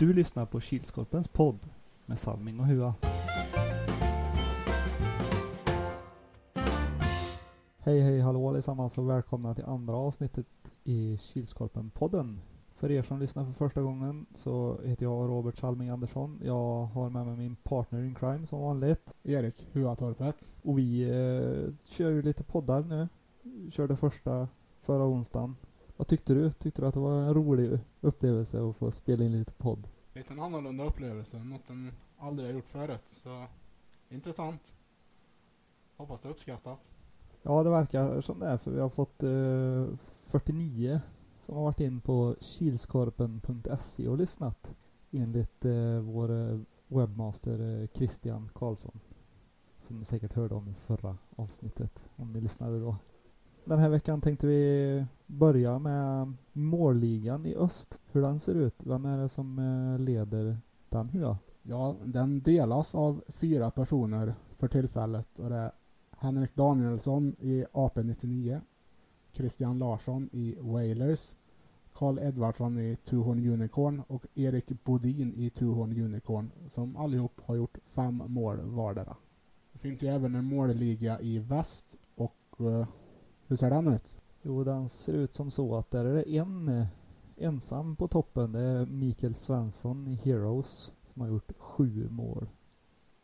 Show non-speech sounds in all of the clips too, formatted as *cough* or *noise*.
Du lyssnar på Kilskorpens podd med Salming och Hua. Hej hej hallå allesammans och välkomna till andra avsnittet i Kilskorpen-podden. För er som lyssnar för första gången så heter jag Robert Salming Andersson. Jag har med mig min partner in crime som vanligt. Erik Huatorpet. Och vi eh, kör ju lite poddar nu. Körde första förra onsdagen. Vad tyckte du? Tyckte du att det var en rolig upplevelse att få spela in lite podd? Lite en annorlunda upplevelse. Något den aldrig har gjort förut. Så intressant. Hoppas det är uppskattat. Ja, det verkar som det är för vi har fått eh, 49 som har varit in på kilskorpen.se och lyssnat enligt eh, vår eh, webbmaster eh, Christian Karlsson. Som ni säkert hörde om i förra avsnittet om ni lyssnade då. Den här veckan tänkte vi börja med målligan i öst. Hur den ser ut. Vem är det som eh, leder den Hua? Ja, den delas av fyra personer för tillfället. Och det är Henrik Danielsson i AP99. Christian Larsson i Wailers. Carl Edvardsson i Tuhorn Unicorn och Erik Bodin i Tuhorn Unicorn som allihop har gjort fem mål vardera. Det finns ju även en målliga i väst och eh, hur ser den ut? Jo, den ser ut som så att där är det en eh, ensam på toppen. Det är Mikael Svensson i Heroes som har gjort sju mål.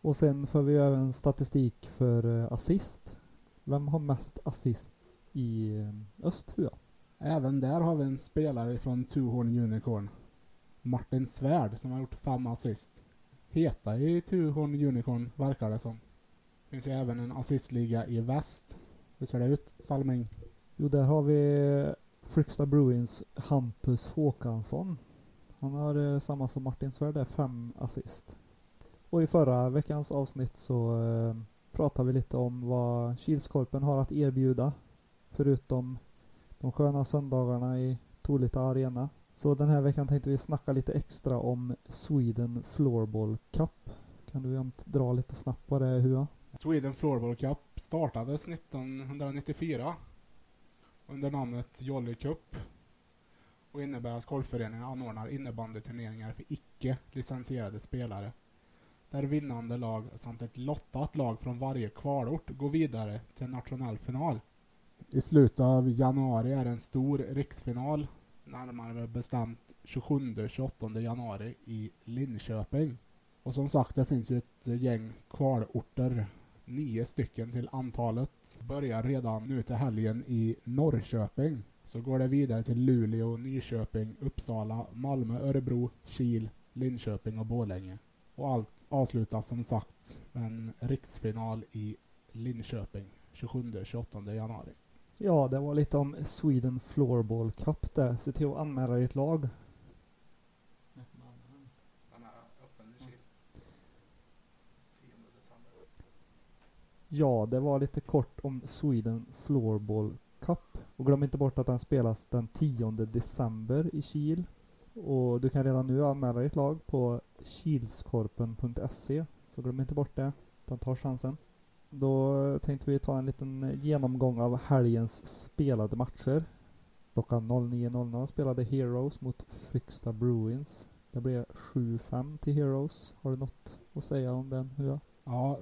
Och sen får vi även statistik för eh, assist. Vem har mest assist i eh, öst, Hua? Även där har vi en spelare från Tuhorn Unicorn. Martin Svärd som har gjort fem assist. Heta i Tuhorn Unicorn verkar det som. Finns ju även en assistliga i väst. Hur ser det ut? Salming? Jo, där har vi Fryksta Bruins Hampus Håkansson. Han har eh, samma som Martin Svärd, där, fem assist. Och i förra veckans avsnitt så eh, pratade vi lite om vad Kilskorpen har att erbjuda. Förutom de sköna söndagarna i Tolita Arena. Så den här veckan tänkte vi snacka lite extra om Sweden Floorball Cup. Kan du jämt dra lite snabbt vad det är Hua? Sweden Floorball Cup startades 1994 under namnet Jolly Cup och innebär att golfföreningen anordnar innebandyturneringar för icke licensierade spelare där vinnande lag samt ett lottat lag från varje kvalort går vidare till nationell final. I slutet av januari är en stor riksfinal, närmare bestämt 27-28 januari i Linköping. Och som sagt, det finns ju ett gäng kvalorter, nio stycken till antalet. Börjar redan nu till helgen i Norrköping. Så går det vidare till Luleå, Nyköping, Uppsala, Malmö, Örebro, Kil, Linköping och Borlänge. Och allt avslutas som sagt med en riksfinal i Linköping 27-28 januari. Ja, det var lite om Sweden Floorball Cup där. Se till att anmäla ditt lag. Ja, det var lite kort om Sweden Floorball Cup. Och glöm inte bort att den spelas den 10 december i Kil. Och du kan redan nu anmäla ditt lag på kilskorpen.se. Så glöm inte bort det. Den tar chansen. Då tänkte vi ta en liten genomgång av helgens spelade matcher. Klockan 09.00 spelade Heroes mot Fryksta Bruins. Det blev 7-5 till Heroes. Har du något att säga om den? Hua? Ja,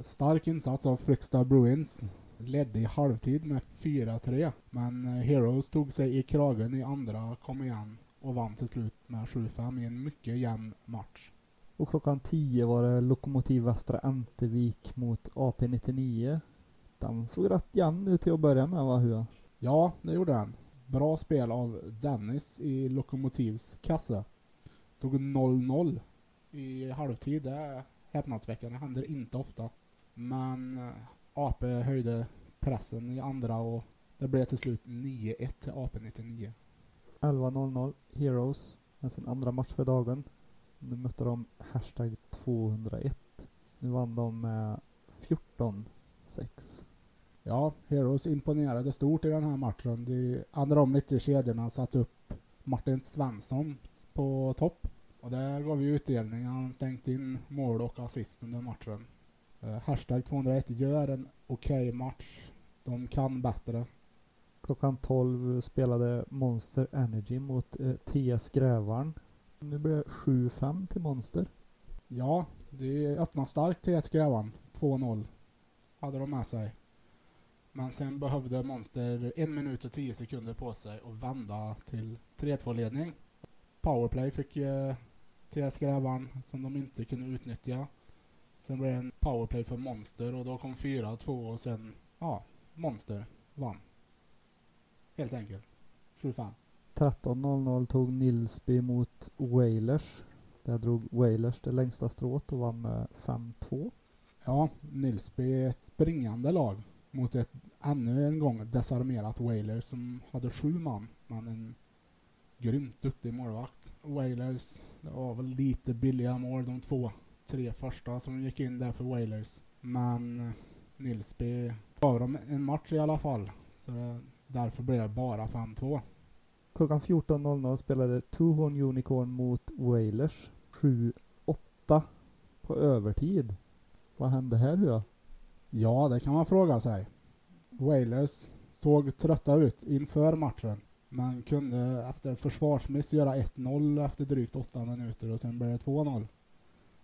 stark insats av Fryksta Bruins. Ledde i halvtid med 4-3. Men eh, Heroes tog sig i kragen i andra, kom igen och vann till slut med 7-5 i en mycket jämn match. Och klockan 10 var det Lokomotiv Västra Ämtervik mot AP99. Den såg rätt jämn ut till att börja med va Hua? Ja, det gjorde den. Bra spel av Dennis i Lokomotivs kasse. Tog 0-0 i halvtid. Det häpnadsväckande. Händer inte ofta. Men eh, AP höjde pressen i andra och det blev till slut 9-1 till AP99. 11.00 Heroes med sin andra match för dagen. Nu mötte de hashtag 201. Nu vann de med 14-6. Ja, Heroes imponerade stort i den här matchen. De ändrade om kedjorna satte upp Martin Svensson på topp. Och det gav ju utdelning. Han stängt in mål och assist under matchen. Uh, hashtag 201 gör en okej okay match. De kan bättre. Klockan 12 spelade Monster Energy mot eh, TS Grävarn. Nu blir det 7-5 till Monster. Ja, det öppnade starkt till Grävan. 2-0 hade de med sig. Men sen behövde Monster en minut och tio sekunder på sig och vända till 3-2 ledning. Powerplay fick eh, TS Grävan som de inte kunde utnyttja. Sen blev det en powerplay för Monster och då kom 4-2 och sen, ja, Monster vann. Helt enkelt. 7-5. 13.00 tog Nilsby mot Wailers. Där drog Wailers det längsta strået och vann med 5-2. Ja, Nilsby är ett springande lag mot ett ännu en gång desarmerat Wailers som hade sju man, men en grymt duktig målvakt. Wailers, det var väl lite billiga mål de två, tre första som gick in där för Wailers. Men eh, Nilsby gav dem en match i alla fall. Så det, därför blev det bara 5-2. Klockan 14.00 spelade Two Horn Unicorn mot Wailers. 7-8 på övertid. Vad hände här Hua? Ja, det kan man fråga sig. Wailers såg trötta ut inför matchen. Man kunde efter försvarsmiss göra 1-0 efter drygt 8 minuter och sen blev det 2-0.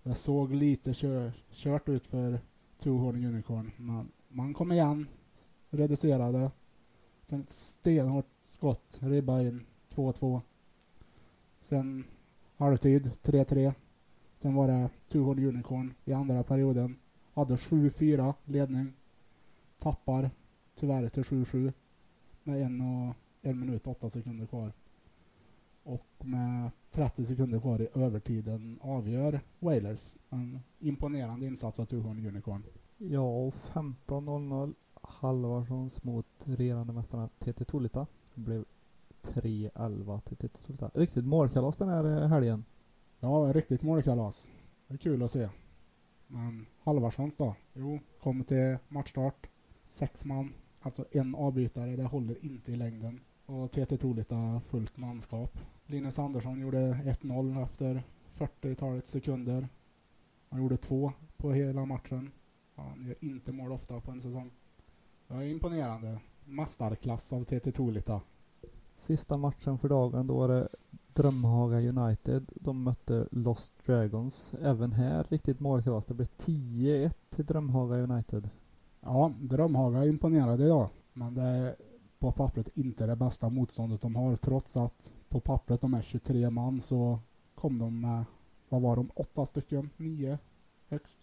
Det såg lite kör, kört ut för Two Horn Unicorn. Men man kom igen, reducerade. Sen ett stenhårt skott, ribba in 2-2. Sen halvtid, 3-3. Sen var det Two Horn Unicorn i andra perioden. Hade 7-4 ledning. Tappar tyvärr till 7-7 med en, och, en minut och åtta sekunder kvar. Och med 30 sekunder kvar i övertiden avgör Wailers. En imponerande insats av Two Horn Unicorn. Ja, och 15.00 Halvarssons mot regerande mästarna TT Tolita. Det blev 3-11 till TT Tolita. Riktigt målkalas den här eh, helgen. Ja, riktigt målkalas. Det är kul att se. Men Halvarssons då? Jo, kommer till matchstart. Sex man. Alltså en avbytare. Det håller inte i längden. Och TT Tolita fullt manskap. Linus Andersson gjorde 1-0 efter 40-talet sekunder. Han gjorde två på hela matchen. Han gör inte mål ofta på en säsong. Det är imponerande. Mästarklass av TT Tolita. Sista matchen för dagen, då var det Drömhaga United. De mötte Lost Dragons. Även här riktigt målkalas. Det blev 10-1 till Drömhaga United. Ja, Drömhaga imponerade idag. Men det på pappret inte det bästa motståndet de har. Trots att på pappret de är 23 man så kom de med, vad var de, åtta stycken? Nio högst.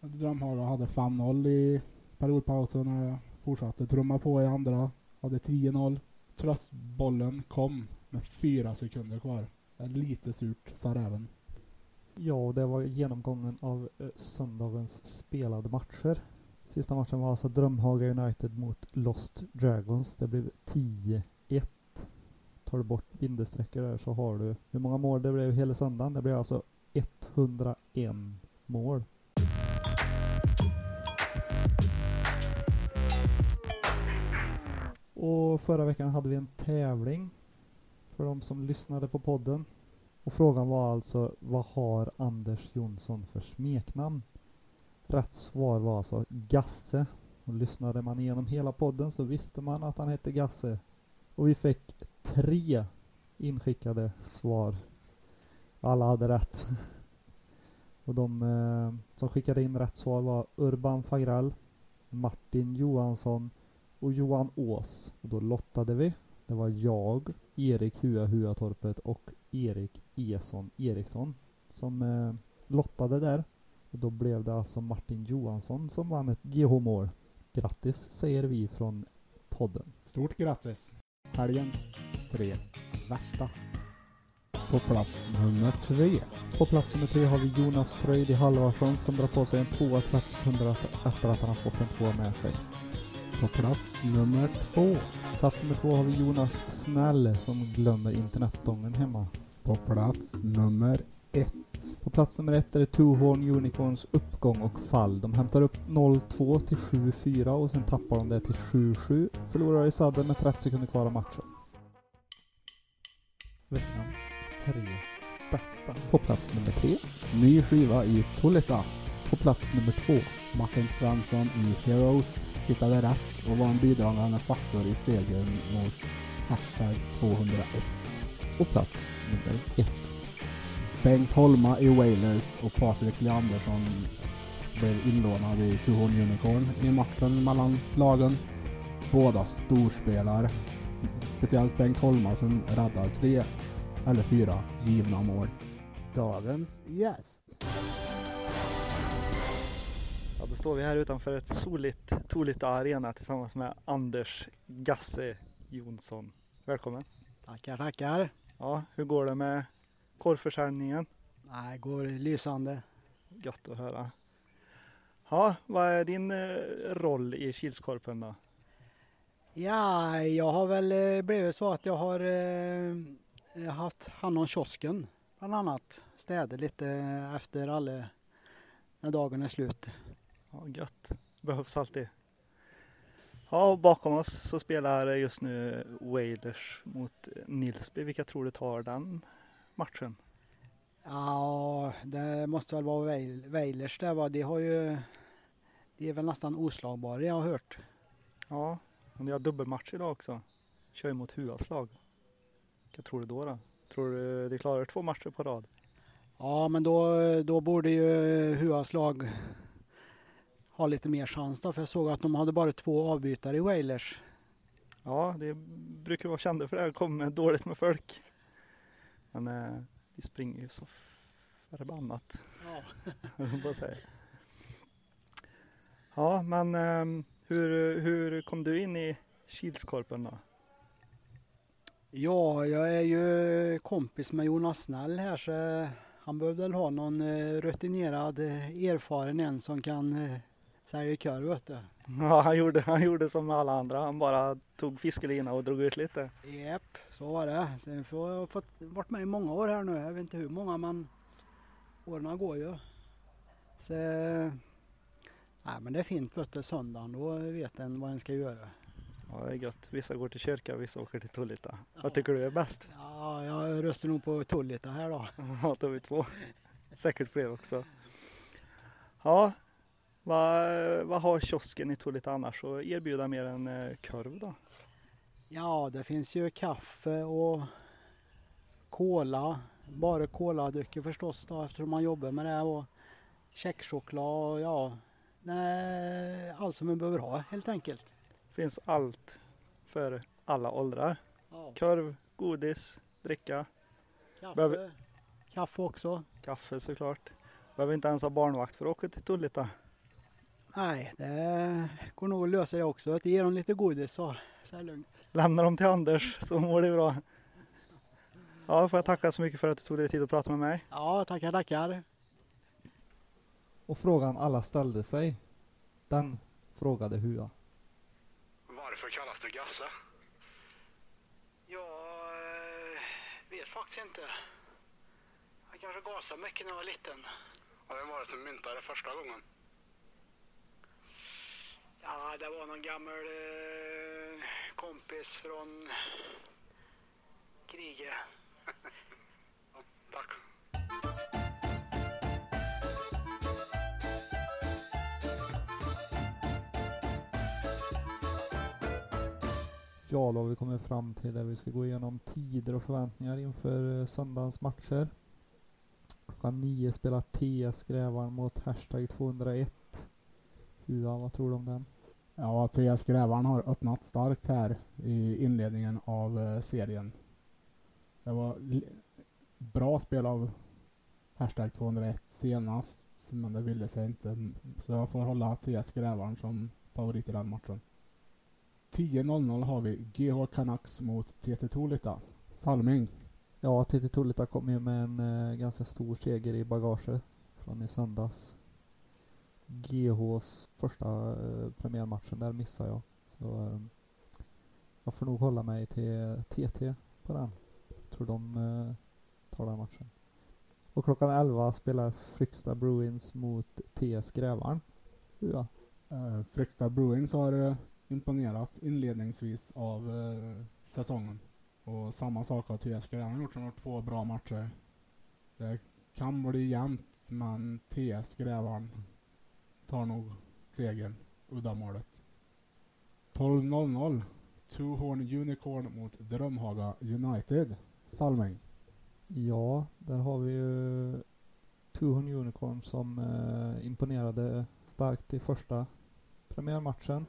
Drömhaga hade 5-0 i periodpausen och fortsatte trumma på i andra. Hade 10-0. Tröstbollen kom med fyra sekunder kvar. Lite surt, sa räven. Ja, och det var genomgången av eh, söndagens spelade matcher. Sista matchen var alltså Drömhaga United mot Lost Dragons. Det blev 10-1. Tar du bort bindestreckor där så har du hur många mål det blev hela söndagen. Det blev alltså 101 mål. Och förra veckan hade vi en tävling för de som lyssnade på podden. Och frågan var alltså vad har Anders Jonsson för smeknamn? Rätt svar var alltså Gasse. Och lyssnade man igenom hela podden så visste man att han hette Gasse. Och vi fick tre inskickade svar. Alla hade rätt. *laughs* och de eh, som skickade in rätt svar var Urban Fagrell, Martin Johansson och Johan Ås. Och då lottade vi. Det var jag, Erik Hua Huatorpet och Erik Eson Eriksson som eh, lottade där. Och då blev det alltså Martin Johansson som vann ett GH-mål. Grattis säger vi från podden. Stort grattis! Helgens tre värsta. På plats nummer tre. På plats nummer tre har vi Jonas Fröjd i Halvarsson som drar på sig en tvåa 30 sekunder efter att han har fått en tvåa med sig. På plats nummer två. Plats nummer två har vi Jonas Snäll som glömmer internetdången hemma. På plats nummer ett. På plats nummer ett är det Two Horn Unicorns uppgång och fall. De hämtar upp 0-2 till 7-4 och sen tappar de det till 7-7. Förlorar i sadden med 30 sekunder kvar av matchen. Veckans tre bästa. På plats nummer tre. Ny skiva i Tolita. På plats nummer två. Martin Svensson i Heroes hittade rätt och var en bidragande faktor i segern mot hashtag 201. Och plats nummer ett. Bengt Holma i Wailers och Patrik Leandersson blev inlånad i Tuhorn Unicorn i matchen mellan lagen. Båda storspelare. Speciellt Bengt Holma som räddar tre eller fyra givna mål. Dagens gäst. Ja, då står vi här utanför ett soligt Tolita Arena tillsammans med Anders Gasse Jonsson. Välkommen! Tackar, tackar. Ja, hur går det med korvförsäljningen? Det går lysande. Gött att höra. Ja, vad är din eh, roll i Kilskorpen då? Ja, jag har väl eh, blivit så att jag har eh, haft hand om kiosken bland annat. Städa lite efter alla när dagen är slut. Ja, gött. Behövs alltid. Ja, och bakom oss så spelar just nu Wailers mot Nilsby. Vilka tror du tar den matchen? Ja, det måste väl vara Wailers det va. De har ju de är väl nästan oslagbara jag har hört. Ja, och ni har dubbelmatch idag också. Kör ju mot Huas lag. Vilka tror du då? då? Tror du de klarar två matcher på rad? Ja, men då, då borde ju Huas lag ha lite mer chans då. För jag såg att de hade bara två avbytare i Wailers. Ja, det brukar vara kända för det. här, kommer dåligt med folk. Men eh, de springer ju så förbannat. Ja. *laughs* säga. Ja, men ehm, hur, hur kom du in i Kilskorpen då? Ja, jag är ju kompis med Jonas Snäll här så han behövde väl ha någon eh, rutinerad, eh, erfaren en som kan sälja korv vet du. *laughs* Ja, han gjorde, han gjorde som alla andra. Han bara tog fiskelina och drog ut lite. Japp, så var det. Sen får jag fått varit med i många år här nu. Jag vet inte hur många men åren går ju. Så, nej men det är fint vet du, söndagen då vet en vad en ska göra. Ja, det är gött. Vissa går till kyrka, vissa åker till Tullita. Vad tycker du är bäst? Ja, jag röstar nog på Tullita här då. *laughs* Ja, då har vi två. Säkert fler också. Ja, vad, vad har kiosken i Tullita annars att erbjuda mer än eh, korv då? Ja, det finns ju kaffe och cola. Bara coladrycker förstås då eftersom man jobbar med det och checkchoklad och ja, nej, allt som man behöver ha helt enkelt. Finns allt för alla åldrar. Ja, Korv, godis, dricka, kaffe, behöver- kaffe också. kaffe såklart. Behöver inte ens ha barnvakt för att åka till Tullita. Nej, det går nog att lösa det också. Att ge dem lite godis så, så är det lugnt. Lämna dem till Anders så mår det bra. Ja, får jag tacka så mycket för att du tog dig tid att prata med mig. Ja, tackar, tackar. Och frågan alla ställde sig, den frågade Hua. Varför kallas det Gasse? Jag vet faktiskt inte. Jag kanske gasade mycket när jag var liten. Och vem var det som myntade det första gången? Ja, det var någon gammal eh, kompis från kriget. *laughs* Tack. Ja, då har vi kommit fram till det vi ska gå igenom tider och förväntningar inför eh, söndagens matcher. Klockan nio spelar TS Grävaren mot Hashtag 201. Hua, vad tror du om den? Ja, TS Grävaren har öppnat starkt här i inledningen av eh, serien. Det var bra spel av Hashtag 201 senast, men det ville sig inte. Så jag får hålla TS Grävaren som favorit i den matchen. 10.00 har vi GH Canucks mot TT Tolita. Salming. Ja, TT Tullita kom ju med en eh, ganska stor seger i bagaget från i söndags. GHs första eh, premiärmatchen, där missade jag. Så eh, jag får nog hålla mig till TT på den. Tror de eh, tar den matchen. Och klockan 11 spelar Fryksta Bruins mot TS Grävaren. Ja. Uh, eh, Fryksta Bruins har eh, imponerat inledningsvis av eh, säsongen. Och samma sak har TS Grävaren gjort. som har två bra matcher. Det kan bli jämnt, men TS Grävaren tar nog segern, uddamålet. 12.00 Two Horn Unicorn mot Drömhaga United. Salming. Ja, där har vi ju Tuhon Unicorn som eh, imponerade starkt i första premiärmatchen.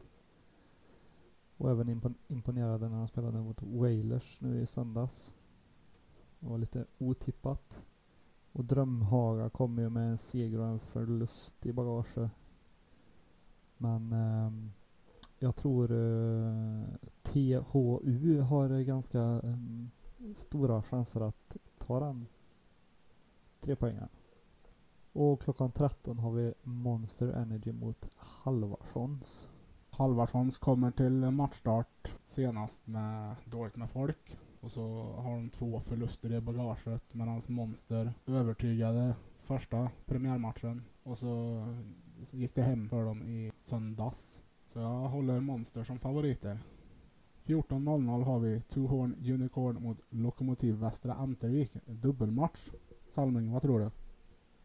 Och även imponerade när han spelade mot Wailers nu i söndags. Det var lite otippat. Och Drömhaga kom ju med en seger och en förlust i bagaget. Men eh, jag tror eh, THU har eh, ganska eh, stora chanser att ta den tre poängen. Och klockan 13 har vi Monster Energy mot Halvarssons. Halvarssons kommer till matchstart senast med dåligt med folk. Och så har de två förluster i bagaget medan Monster övertygade första premiärmatchen. Och så, så gick det hem för dem i söndags. Så jag håller Monster som favoriter. 14.00 har vi Two Horn Unicorn mot Lokomotiv Västra Antervik. Dubbelmatch. Salming, vad tror du?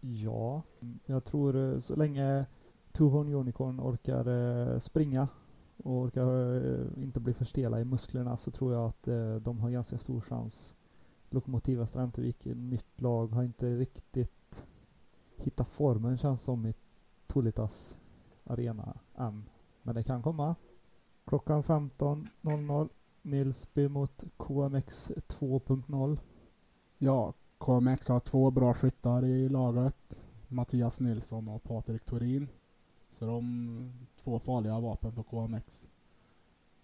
Ja, jag tror eh, så länge Two Horn Unicorn orkar eh, springa och orkar eh, inte bli för stela i musklerna så tror jag att de har ganska stor chans. Lokomotiv Västra Antervik, nytt lag, har inte riktigt hittat formen känns som i Tolitas arena än. Men det kan komma. Klockan 15.00 Nilsby mot KMX 2.0. Ja, KMX har två bra skyttar i laget. Mattias Nilsson och Patrik Torin. Så de två farliga vapen på KMX.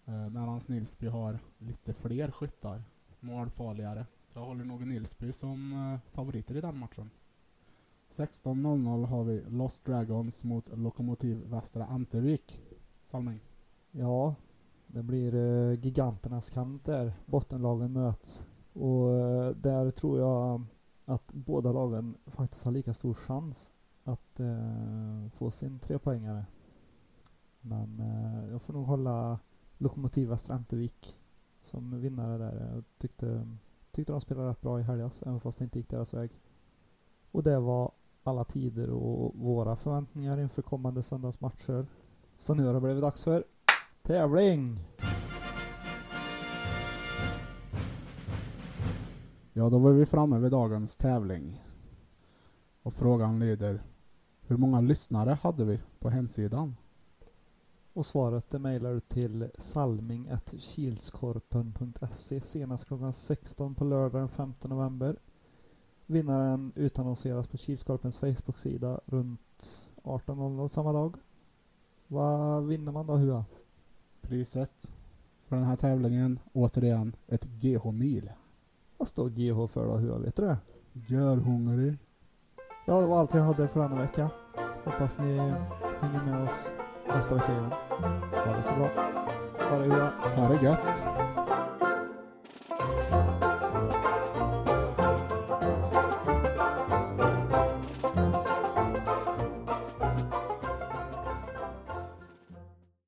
Eh, Medan Nilsby har lite fler skyttar. Målfarligare. Så jag håller nog Nilsby som eh, favoriter i den matchen. 16.00 har vi Lost Dragons mot Lokomotiv Västra Antevik. Salming. Ja, det blir eh, giganternas kamp där. Bottenlagen möts. Och eh, där tror jag att båda lagen faktiskt har lika stor chans att eh, få sin trepoängare. Men eh, jag får nog hålla Lokomotiv Västra Antevik som vinnare där. Jag tyckte, tyckte de spelade rätt bra i helgas, även fast det inte gick deras väg. Och det var alla tider och våra förväntningar inför kommande söndagsmatcher. Så nu har det blivit dags för tävling! Ja, då var vi framme vid dagens tävling. Och frågan lyder Hur många lyssnare hade vi på hemsidan? Och svaret det mejlar du till salming.kilskorpen.se senast klockan 16 på lördag den 5 november. Vinnaren utannonseras på Kilskorpens Facebook-sida runt 18.00 samma dag. Vad vinner man då Hua? Priset för den här tävlingen, återigen, ett GH-mil. Vad står GH för då Hua? Vet du det? Gör hungrig. Ja, det var allt jag hade för denna vecka. Hoppas ni hänger med oss nästa vecka igen. Ha det så bra. Ha det Hua. Ha det gött.